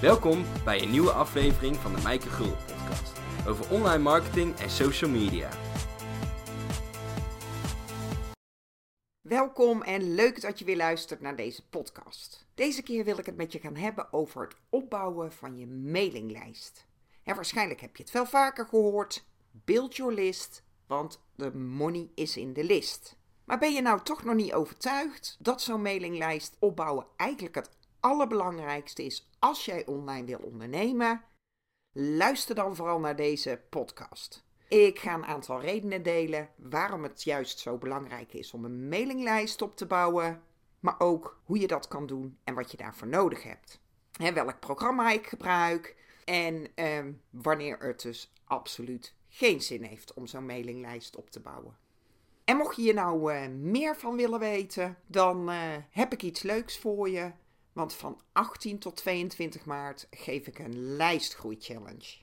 Welkom bij een nieuwe aflevering van de Mijke Gul podcast over online marketing en social media. Welkom en leuk dat je weer luistert naar deze podcast. Deze keer wil ik het met je gaan hebben over het opbouwen van je mailinglijst. En waarschijnlijk heb je het wel vaker gehoord. Build your list, want de money is in de list. Maar ben je nou toch nog niet overtuigd dat zo'n mailinglijst opbouwen eigenlijk het allerbelangrijkste is als jij online wil ondernemen? Luister dan vooral naar deze podcast. Ik ga een aantal redenen delen waarom het juist zo belangrijk is om een mailinglijst op te bouwen, maar ook hoe je dat kan doen en wat je daarvoor nodig hebt. Welk programma ik gebruik en ehm, wanneer het dus absoluut geen zin heeft om zo'n mailinglijst op te bouwen. En mocht je hier nou uh, meer van willen weten, dan uh, heb ik iets leuks voor je. Want van 18 tot 22 maart geef ik een lijstgroei-challenge.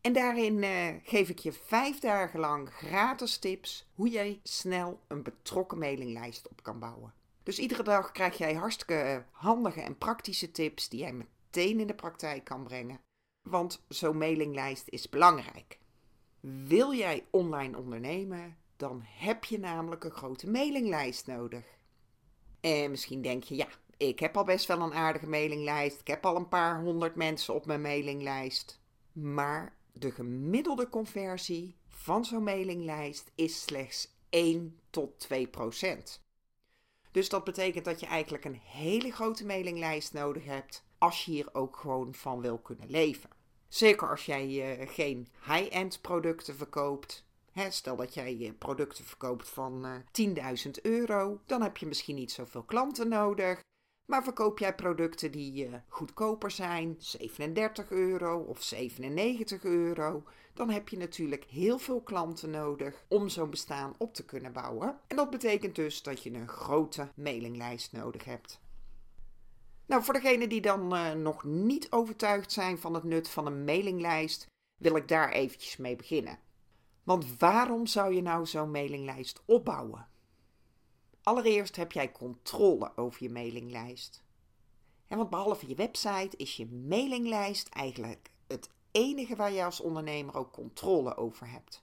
En daarin uh, geef ik je vijf dagen lang gratis tips hoe jij snel een betrokken mailinglijst op kan bouwen. Dus iedere dag krijg jij hartstikke handige en praktische tips die jij meteen in de praktijk kan brengen. Want zo'n mailinglijst is belangrijk. Wil jij online ondernemen, dan heb je namelijk een grote mailinglijst nodig. En misschien denk je, ja, ik heb al best wel een aardige mailinglijst. Ik heb al een paar honderd mensen op mijn mailinglijst. Maar de gemiddelde conversie van zo'n mailinglijst is slechts 1 tot 2 procent. Dus dat betekent dat je eigenlijk een hele grote mailinglijst nodig hebt als je hier ook gewoon van wil kunnen leven. Zeker als jij uh, geen high-end producten verkoopt. Stel dat jij je producten verkoopt van uh, 10.000 euro, dan heb je misschien niet zoveel klanten nodig. Maar verkoop jij producten die uh, goedkoper zijn, 37 euro of 97 euro, dan heb je natuurlijk heel veel klanten nodig om zo'n bestaan op te kunnen bouwen. En dat betekent dus dat je een grote mailinglijst nodig hebt. Nou, voor degenen die dan uh, nog niet overtuigd zijn van het nut van een mailinglijst, wil ik daar eventjes mee beginnen. Want waarom zou je nou zo'n mailinglijst opbouwen? Allereerst heb jij controle over je mailinglijst. Want behalve je website is je mailinglijst eigenlijk het enige waar je als ondernemer ook controle over hebt.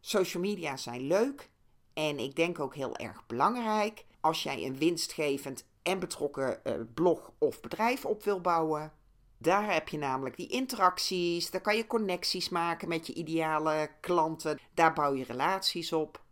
Social media zijn leuk en ik denk ook heel erg belangrijk als jij een winstgevend en betrokken uh, blog of bedrijf op wil bouwen. Daar heb je namelijk die interacties, daar kan je connecties maken met je ideale klanten, daar bouw je relaties op.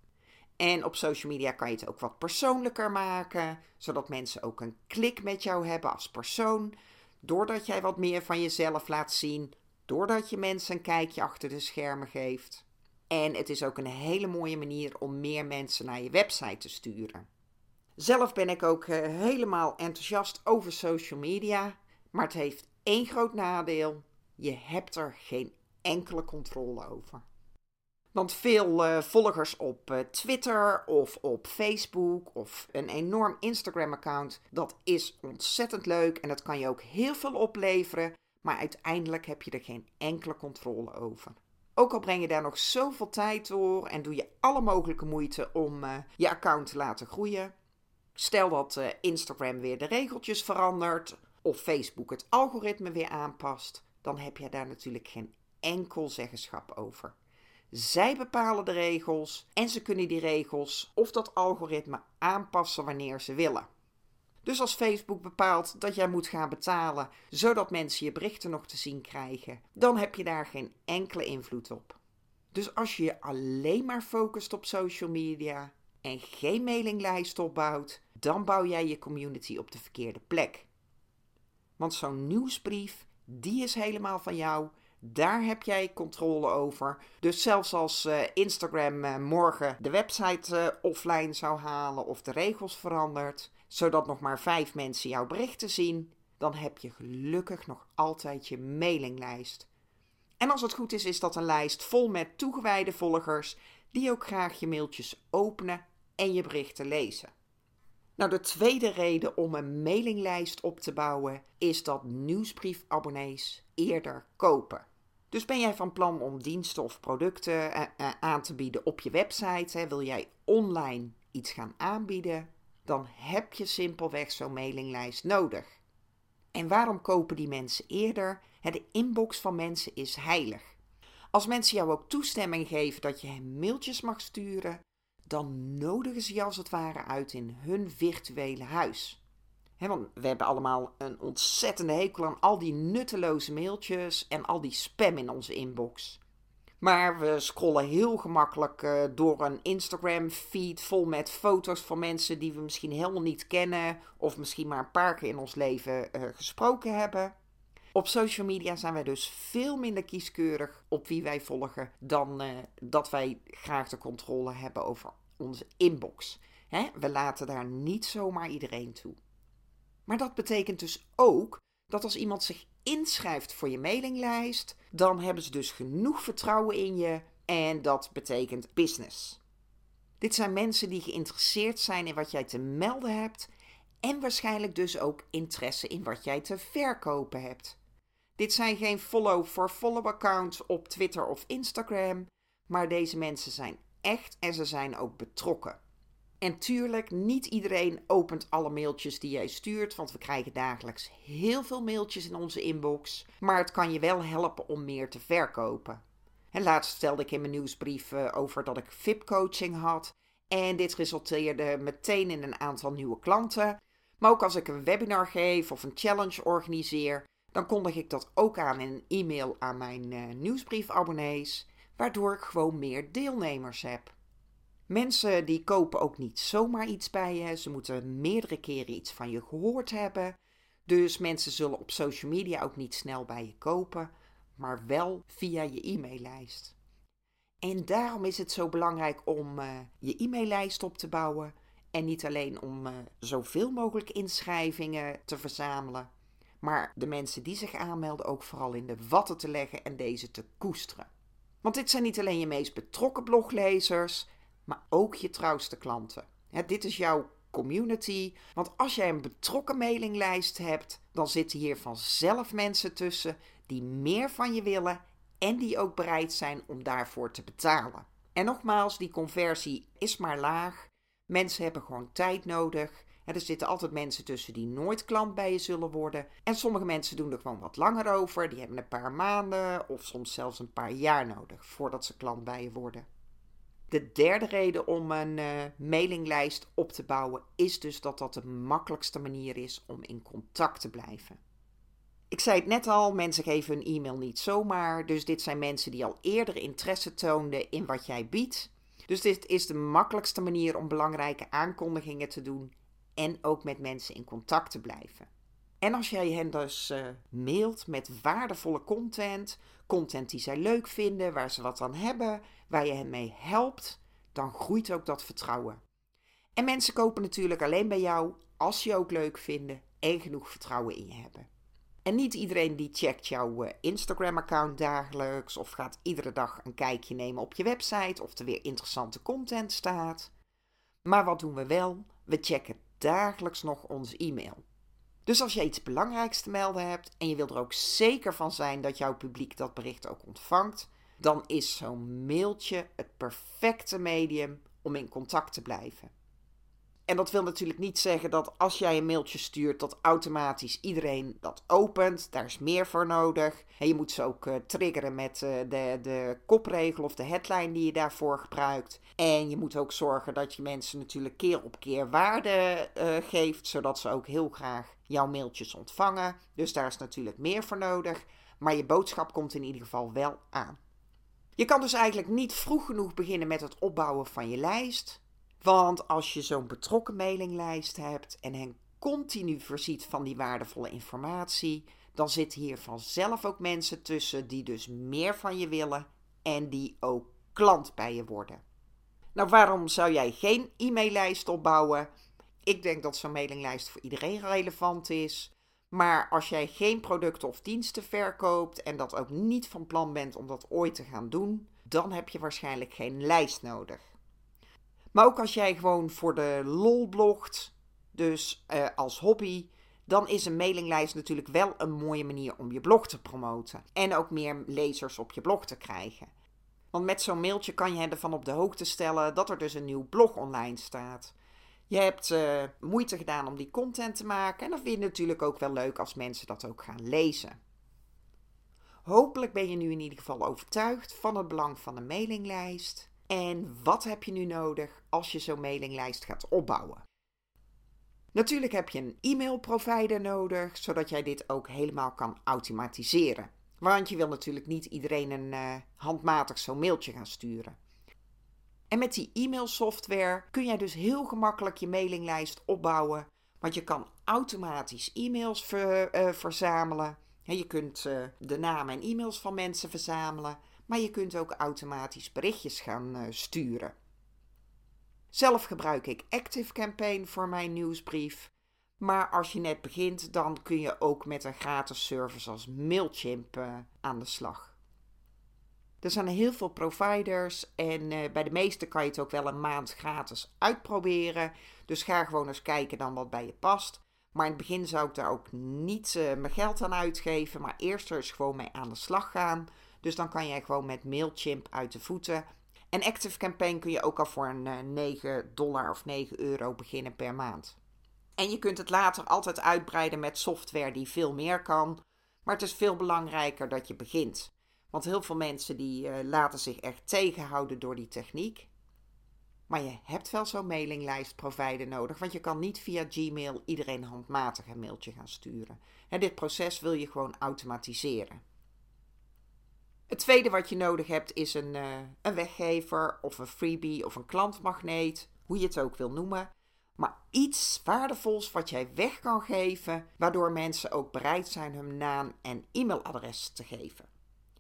En op social media kan je het ook wat persoonlijker maken, zodat mensen ook een klik met jou hebben als persoon. Doordat jij wat meer van jezelf laat zien, doordat je mensen een kijkje achter de schermen geeft. En het is ook een hele mooie manier om meer mensen naar je website te sturen. Zelf ben ik ook uh, helemaal enthousiast over social media, maar het heeft één groot nadeel: je hebt er geen enkele controle over. Want veel uh, volgers op uh, Twitter of op Facebook of een enorm Instagram-account, dat is ontzettend leuk en dat kan je ook heel veel opleveren, maar uiteindelijk heb je er geen enkele controle over. Ook al breng je daar nog zoveel tijd door en doe je alle mogelijke moeite om uh, je account te laten groeien. Stel dat Instagram weer de regeltjes verandert of Facebook het algoritme weer aanpast, dan heb je daar natuurlijk geen enkel zeggenschap over. Zij bepalen de regels en ze kunnen die regels of dat algoritme aanpassen wanneer ze willen. Dus als Facebook bepaalt dat jij moet gaan betalen zodat mensen je berichten nog te zien krijgen, dan heb je daar geen enkele invloed op. Dus als je je alleen maar focust op social media en geen mailinglijst opbouwt, dan bouw jij je community op de verkeerde plek. Want zo'n nieuwsbrief, die is helemaal van jou daar heb jij controle over. Dus zelfs als uh, Instagram uh, morgen de website uh, offline zou halen of de regels verandert, zodat nog maar vijf mensen jouw berichten zien, dan heb je gelukkig nog altijd je mailinglijst. En als het goed is, is dat een lijst vol met toegewijde volgers die ook graag je mailtjes openen en je berichten lezen. Nou, de tweede reden om een mailinglijst op te bouwen is dat nieuwsbriefabonnees eerder kopen. Dus ben jij van plan om diensten of producten eh, eh, aan te bieden op je website? Wil jij online iets gaan aanbieden? Dan heb je simpelweg zo'n mailinglijst nodig. En waarom kopen die mensen eerder? De inbox van mensen is heilig. Als mensen jou ook toestemming geven dat je hen mailtjes mag sturen, dan nodigen ze je als het ware uit in hun virtuele huis. Want we hebben allemaal een ontzettende hekel aan al die nutteloze mailtjes en al die spam in onze inbox. Maar we scrollen heel gemakkelijk uh, door een Instagram-feed vol met foto's van mensen die we misschien helemaal niet kennen, of misschien maar een paar keer in ons leven uh, gesproken hebben. Op social media zijn wij dus veel minder kieskeurig op wie wij volgen dan uh, dat wij graag de controle hebben over onze inbox. We laten daar niet zomaar iedereen toe. Maar dat betekent dus ook dat als iemand zich inschrijft voor je mailinglijst, dan hebben ze dus genoeg vertrouwen in je en dat betekent business. Dit zijn mensen die geïnteresseerd zijn in wat jij te melden hebt en waarschijnlijk dus ook interesse in wat jij te verkopen hebt. Dit zijn geen follow-for-follow accounts op Twitter of Instagram, maar deze mensen zijn echt en ze zijn ook betrokken. En tuurlijk, niet iedereen opent alle mailtjes die jij stuurt, want we krijgen dagelijks heel veel mailtjes in onze inbox. Maar het kan je wel helpen om meer te verkopen. En laatst vertelde ik in mijn nieuwsbrief eh, over dat ik VIP-coaching had. En dit resulteerde meteen in een aantal nieuwe klanten. Maar ook als ik een webinar geef of een challenge organiseer, dan kondig ik dat ook aan in een e-mail aan mijn uh, nieuwsbriefabonnees, waardoor ik gewoon meer deelnemers heb. Mensen die kopen ook niet zomaar iets bij je. Ze moeten meerdere keren iets van je gehoord hebben. Dus mensen zullen op social media ook niet snel bij je kopen, maar wel via je e-maillijst. En daarom is het zo belangrijk om uh, je e-maillijst op te bouwen. En niet alleen om uh, zoveel mogelijk inschrijvingen te verzamelen, maar de mensen die zich aanmelden ook vooral in de watten te leggen en deze te koesteren. Want dit zijn niet alleen je meest betrokken bloglezers, maar ook je trouwste klanten. dit is jouw community. Want als jij een betrokken mailinglijst hebt, dan zitten hier vanzelf mensen tussen die meer van je willen en die ook bereid zijn om daarvoor te betalen. En nogmaals, die conversie is maar laag. Mensen hebben gewoon tijd nodig. Er zitten altijd mensen tussen die nooit klant bij je zullen worden. En sommige mensen doen er gewoon wat langer over. Die hebben een paar maanden of soms zelfs een paar jaar nodig voordat ze klant bij je worden. De derde reden om een uh, mailinglijst op te bouwen is dus dat dat de makkelijkste manier is om in contact te blijven. Ik zei het net al, mensen geven hun e-mail niet zomaar, dus dit zijn mensen die al eerder interesse toonden in wat jij biedt. Dus dit is de makkelijkste manier om belangrijke aankondigingen te doen en ook met mensen in contact te blijven. En als jij hen dus uh, mailt met waardevolle content, content die zij leuk vinden, waar ze wat aan hebben, waar je hen mee helpt, dan groeit ook dat vertrouwen. En mensen kopen natuurlijk alleen bij jou als je ook leuk vinden en genoeg vertrouwen in je hebben. En niet iedereen die checkt jouw eh, Instagram-account dagelijks of gaat iedere dag een kijkje nemen op je website of er weer interessante content staat. Maar wat doen we wel? We checken dagelijks nog onze e-mail. Dus als je iets belangrijks te melden hebt en je wil er ook zeker van zijn dat jouw publiek dat bericht ook ontvangt, dan is zo'n mailtje het perfecte medium om in contact te blijven. En dat wil natuurlijk niet zeggen dat als jij een mailtje stuurt, dat automatisch iedereen dat opent. Daar is meer voor nodig. En je moet ze ook uh, triggeren met uh, de, de kopregel of de headline die je daarvoor gebruikt. En je moet ook zorgen dat je mensen natuurlijk keer op keer waarde uh, geeft, zodat ze ook heel graag jouw mailtjes ontvangen. Dus daar is natuurlijk meer voor nodig. Maar je boodschap komt in ieder geval wel aan. Je kan dus eigenlijk niet vroeg genoeg beginnen met het opbouwen van je lijst. Want als je zo'n betrokken mailinglijst hebt en hen continu voorziet van die waardevolle informatie, dan zitten hier vanzelf ook mensen tussen die dus meer van je willen en die ook klant bij je worden. Nou, waarom zou jij geen e-maillijst opbouwen? Ik denk dat zo'n mailinglijst voor iedereen relevant is. Maar als jij geen producten of diensten verkoopt en dat ook niet van plan bent om dat ooit te gaan doen, dan heb je waarschijnlijk geen lijst nodig. Maar ook als jij gewoon voor de lol blogt, dus eh, als hobby, dan is een mailinglijst natuurlijk wel een mooie manier om je blog te promoten. En ook meer lezers op je blog te krijgen. Want met zo'n mailtje kan je ervan op de hoogte stellen dat er dus een nieuw blog online staat. Je hebt uh, moeite gedaan om die content te maken en dan vind je natuurlijk ook wel leuk als mensen dat ook gaan lezen. Hopelijk ben je nu in ieder geval overtuigd van het belang van een mailinglijst. En wat heb je nu nodig als je zo'n mailinglijst gaat opbouwen? Natuurlijk heb je een e-mailprovider nodig, zodat jij dit ook helemaal kan automatiseren. Want je wil natuurlijk niet iedereen een uh, handmatig zo'n mailtje gaan sturen. En met die e-mailsoftware kun jij dus heel gemakkelijk je mailinglijst opbouwen. Want je kan automatisch e-mails uh, verzamelen. je kunt uh, de namen en e-mails van mensen verzamelen. Maar je kunt ook automatisch berichtjes gaan uh, sturen. Zelf gebruik ik Active Campaign voor mijn nieuwsbrief. Maar als je net begint, dan kun je ook met een gratis service als Mailchimp aan de slag. Er zijn heel veel providers en uh, bij de meeste kan je het ook wel een maand gratis uitproberen. Dus ga gewoon eens kijken dan wat bij je past. Maar in het begin zou ik daar ook niet mijn geld aan uitgeven, maar eerst er eens gewoon mee aan de slag gaan. Dus dan kan jij gewoon met Mailchimp uit de voeten. En Active Campaign kun je ook al voor een uh, eh, 9 dollar of 9 euro beginnen per maand. En je kunt het later altijd uitbreiden met software die veel meer kan. Maar het is veel belangrijker dat je begint. Want heel veel mensen die uh, laten zich echt tegenhouden door die techniek. Maar je hebt wel zo'n mailinglijstprovider nodig, want je kan niet via Gmail iedereen handmatig een mailtje gaan sturen. En dit proces wil je gewoon automatiseren. Het tweede wat je nodig hebt is een, uh, een weggever of een freebie of een klantmagneet, hoe je het ook wil noemen. Maar iets waardevols wat jij weg kan geven, waardoor mensen ook bereid zijn hun naam en e-mailadres te geven.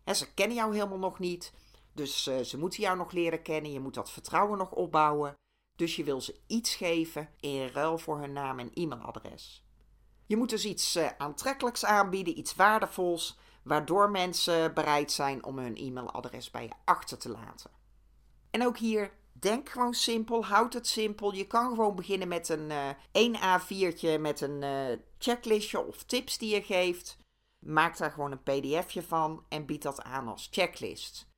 En ze kennen jou helemaal nog niet. Dus uh, ze moeten jou nog leren kennen. Je moet dat vertrouwen nog opbouwen. Dus je wil ze iets geven in ruil voor hun naam en e-mailadres. Je moet dus iets uh, aantrekkelijks aanbieden, iets waardevols, waardoor mensen bereid zijn om hun e-mailadres bij je achter te laten. En ook hier, denk gewoon simpel, houd het simpel. Je kan gewoon beginnen met een uh, 1 A4'tje met een checklistje of tips die je geeft. Maak daar gewoon een pdfje van en bied dat aan als checklist.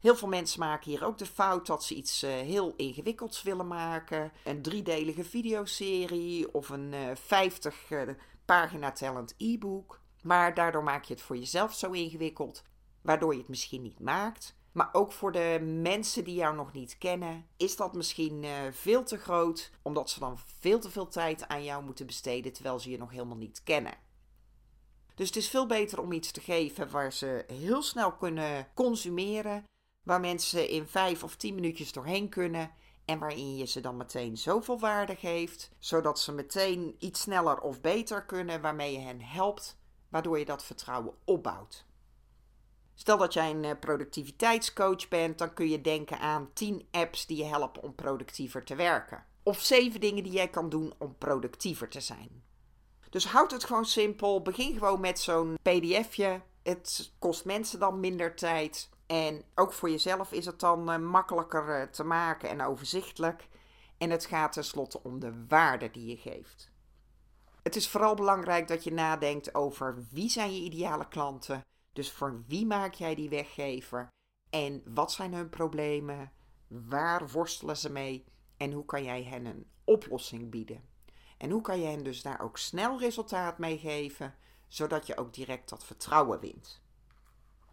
Heel veel mensen maken hier ook de fout dat ze iets uh, heel ingewikkelds willen maken. Een driedelige videoserie of een uh, 50 uh, pagina tellend e-book. Maar daardoor maak je het voor jezelf zo ingewikkeld, waardoor je het misschien niet maakt. Maar ook voor de mensen die jou nog niet kennen, is dat misschien uh, veel te groot, omdat ze dan veel te veel tijd aan jou moeten besteden terwijl ze je nog helemaal niet kennen. Dus het is veel beter om iets te geven waar ze heel snel kunnen consumeren. Waar mensen in vijf of tien minuutjes doorheen kunnen. En waarin je ze dan meteen zoveel waarde geeft. Zodat ze meteen iets sneller of beter kunnen. Waarmee je hen helpt. Waardoor je dat vertrouwen opbouwt. Stel dat jij een eh, productiviteitscoach bent, dan kun je denken aan 10 apps die je helpen om productiever te werken. Of 7 dingen die jij kan doen om productiever te zijn. Dus houd het gewoon simpel. Begin gewoon met zo'n pdfje. Het kost mensen dan minder tijd. En ook voor jezelf is het dan uh, makkelijker uh, te maken en overzichtelijk. En het gaat tenslotte om de waarde die je geeft. Het is vooral belangrijk dat je nadenkt over wie zijn je ideale klanten. Dus voor wie maak jij die weggever? En wat zijn hun problemen? Waar worstelen ze mee? En hoe kan jij hen een oplossing bieden? En hoe kan je hen dus daar ook snel resultaat mee geven, zodat je ook direct dat vertrouwen wint.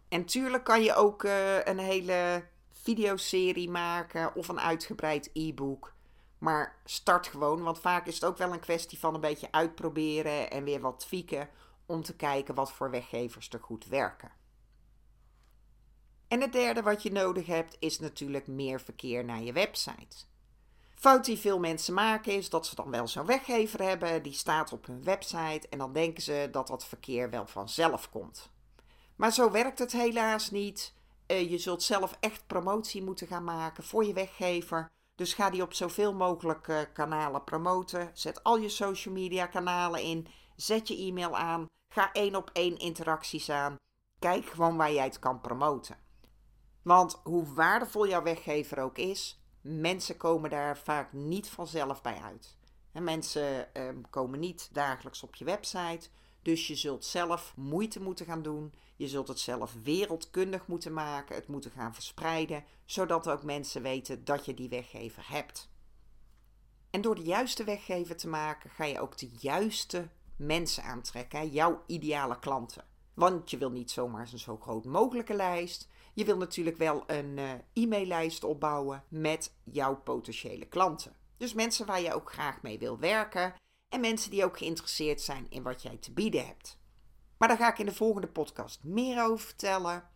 En tuurlijk kan je ook uh, een hele videoserie maken of een uitgebreid e-book. Maar start gewoon, want vaak is het ook wel een kwestie van een beetje uitproberen en weer wat tweaken om te kijken wat voor weggevers er goed werken. En het derde wat je nodig hebt is natuurlijk meer verkeer naar je website fout die veel mensen maken is dat ze dan wel zo'n weggever hebben, die staat op hun website en dan denken ze dat dat verkeer wel vanzelf komt. Maar zo werkt het helaas niet. Uh, je zult zelf echt promotie moeten gaan maken voor je weggever. Dus ga die op zoveel mogelijk uh, kanalen promoten. Zet al je social media kanalen in. Zet je e-mail aan. Ga één op één interacties aan. Kijk gewoon waar jij het kan promoten. Want hoe waardevol jouw weggever ook is, mensen komen daar vaak niet vanzelf bij uit. En mensen ehm, komen niet dagelijks op je website. Dus je zult zelf moeite moeten gaan doen. Je zult het zelf wereldkundig moeten maken, het moeten gaan verspreiden, zodat ook mensen weten dat je die weggever hebt. En door de juiste weggever te maken, ga je ook de juiste mensen aantrekken, jouw ideale klanten. Want je wil niet zomaar een zo groot mogelijke lijst. Je wil natuurlijk wel een uh, e-maillijst opbouwen met jouw potentiële klanten. Dus mensen waar je ook graag mee wil werken en mensen die ook geïnteresseerd zijn in wat jij te bieden hebt. Maar daar ga ik in de volgende podcast meer over vertellen.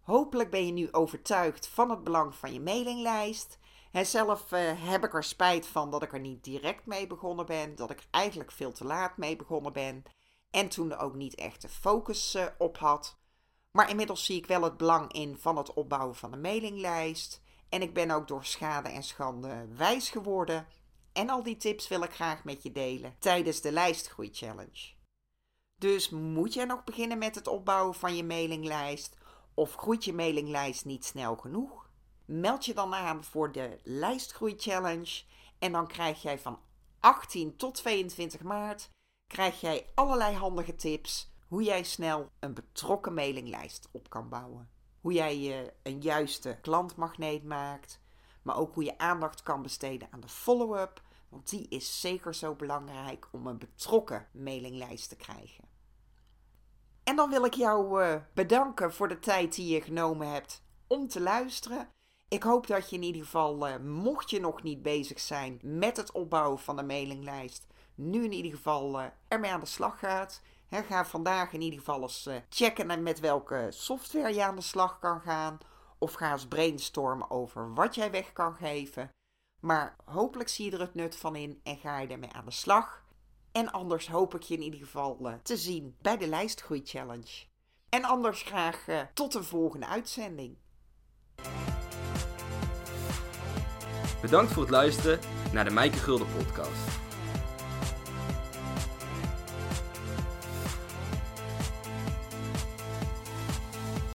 Hopelijk ben je nu overtuigd van het belang van je mailinglijst. En zelf uh, heb ik er spijt van dat ik er niet direct mee begonnen ben, dat ik eigenlijk veel te laat mee begonnen ben en toen ook niet echt de focus uh, op had. Maar inmiddels zie ik wel het belang in van het opbouwen van een mailinglijst. En ik ben ook door schade en schande wijs geworden. En al die tips wil ik graag met je delen tijdens de lijstgroei challenge. Dus moet jij nog beginnen met het opbouwen van je mailinglijst? Of groeit je mailinglijst niet snel genoeg? Meld je dan aan voor de lijstgroei challenge. En dan krijg jij van 18 tot 22 maart krijg jij allerlei handige tips hoe jij snel een betrokken mailinglijst op kan bouwen. Hoe jij je een juiste klantmagneet maakt, maar ook hoe je aandacht kan besteden aan de follow-up, want die is zeker zo belangrijk om een betrokken mailinglijst te krijgen. En dan wil ik jou uh, bedanken voor de tijd die je genomen hebt om te luisteren. Ik hoop dat je in ieder geval, uh, mocht je nog niet bezig zijn met het opbouwen van de mailinglijst, nu in ieder geval uh, ermee aan de slag gaat. Ga vandaag in ieder geval eens checken met welke software je aan de slag kan gaan. Of ga eens brainstormen over wat jij weg kan geven. Maar hopelijk zie je er het nut van in en ga je ermee aan de slag. En anders hoop ik je in ieder geval uh, te zien bij de Lijstgroei Challenge. En anders graag tot een volgende uitzending. Bedankt voor het luisteren naar de Mijke Gulden podcast.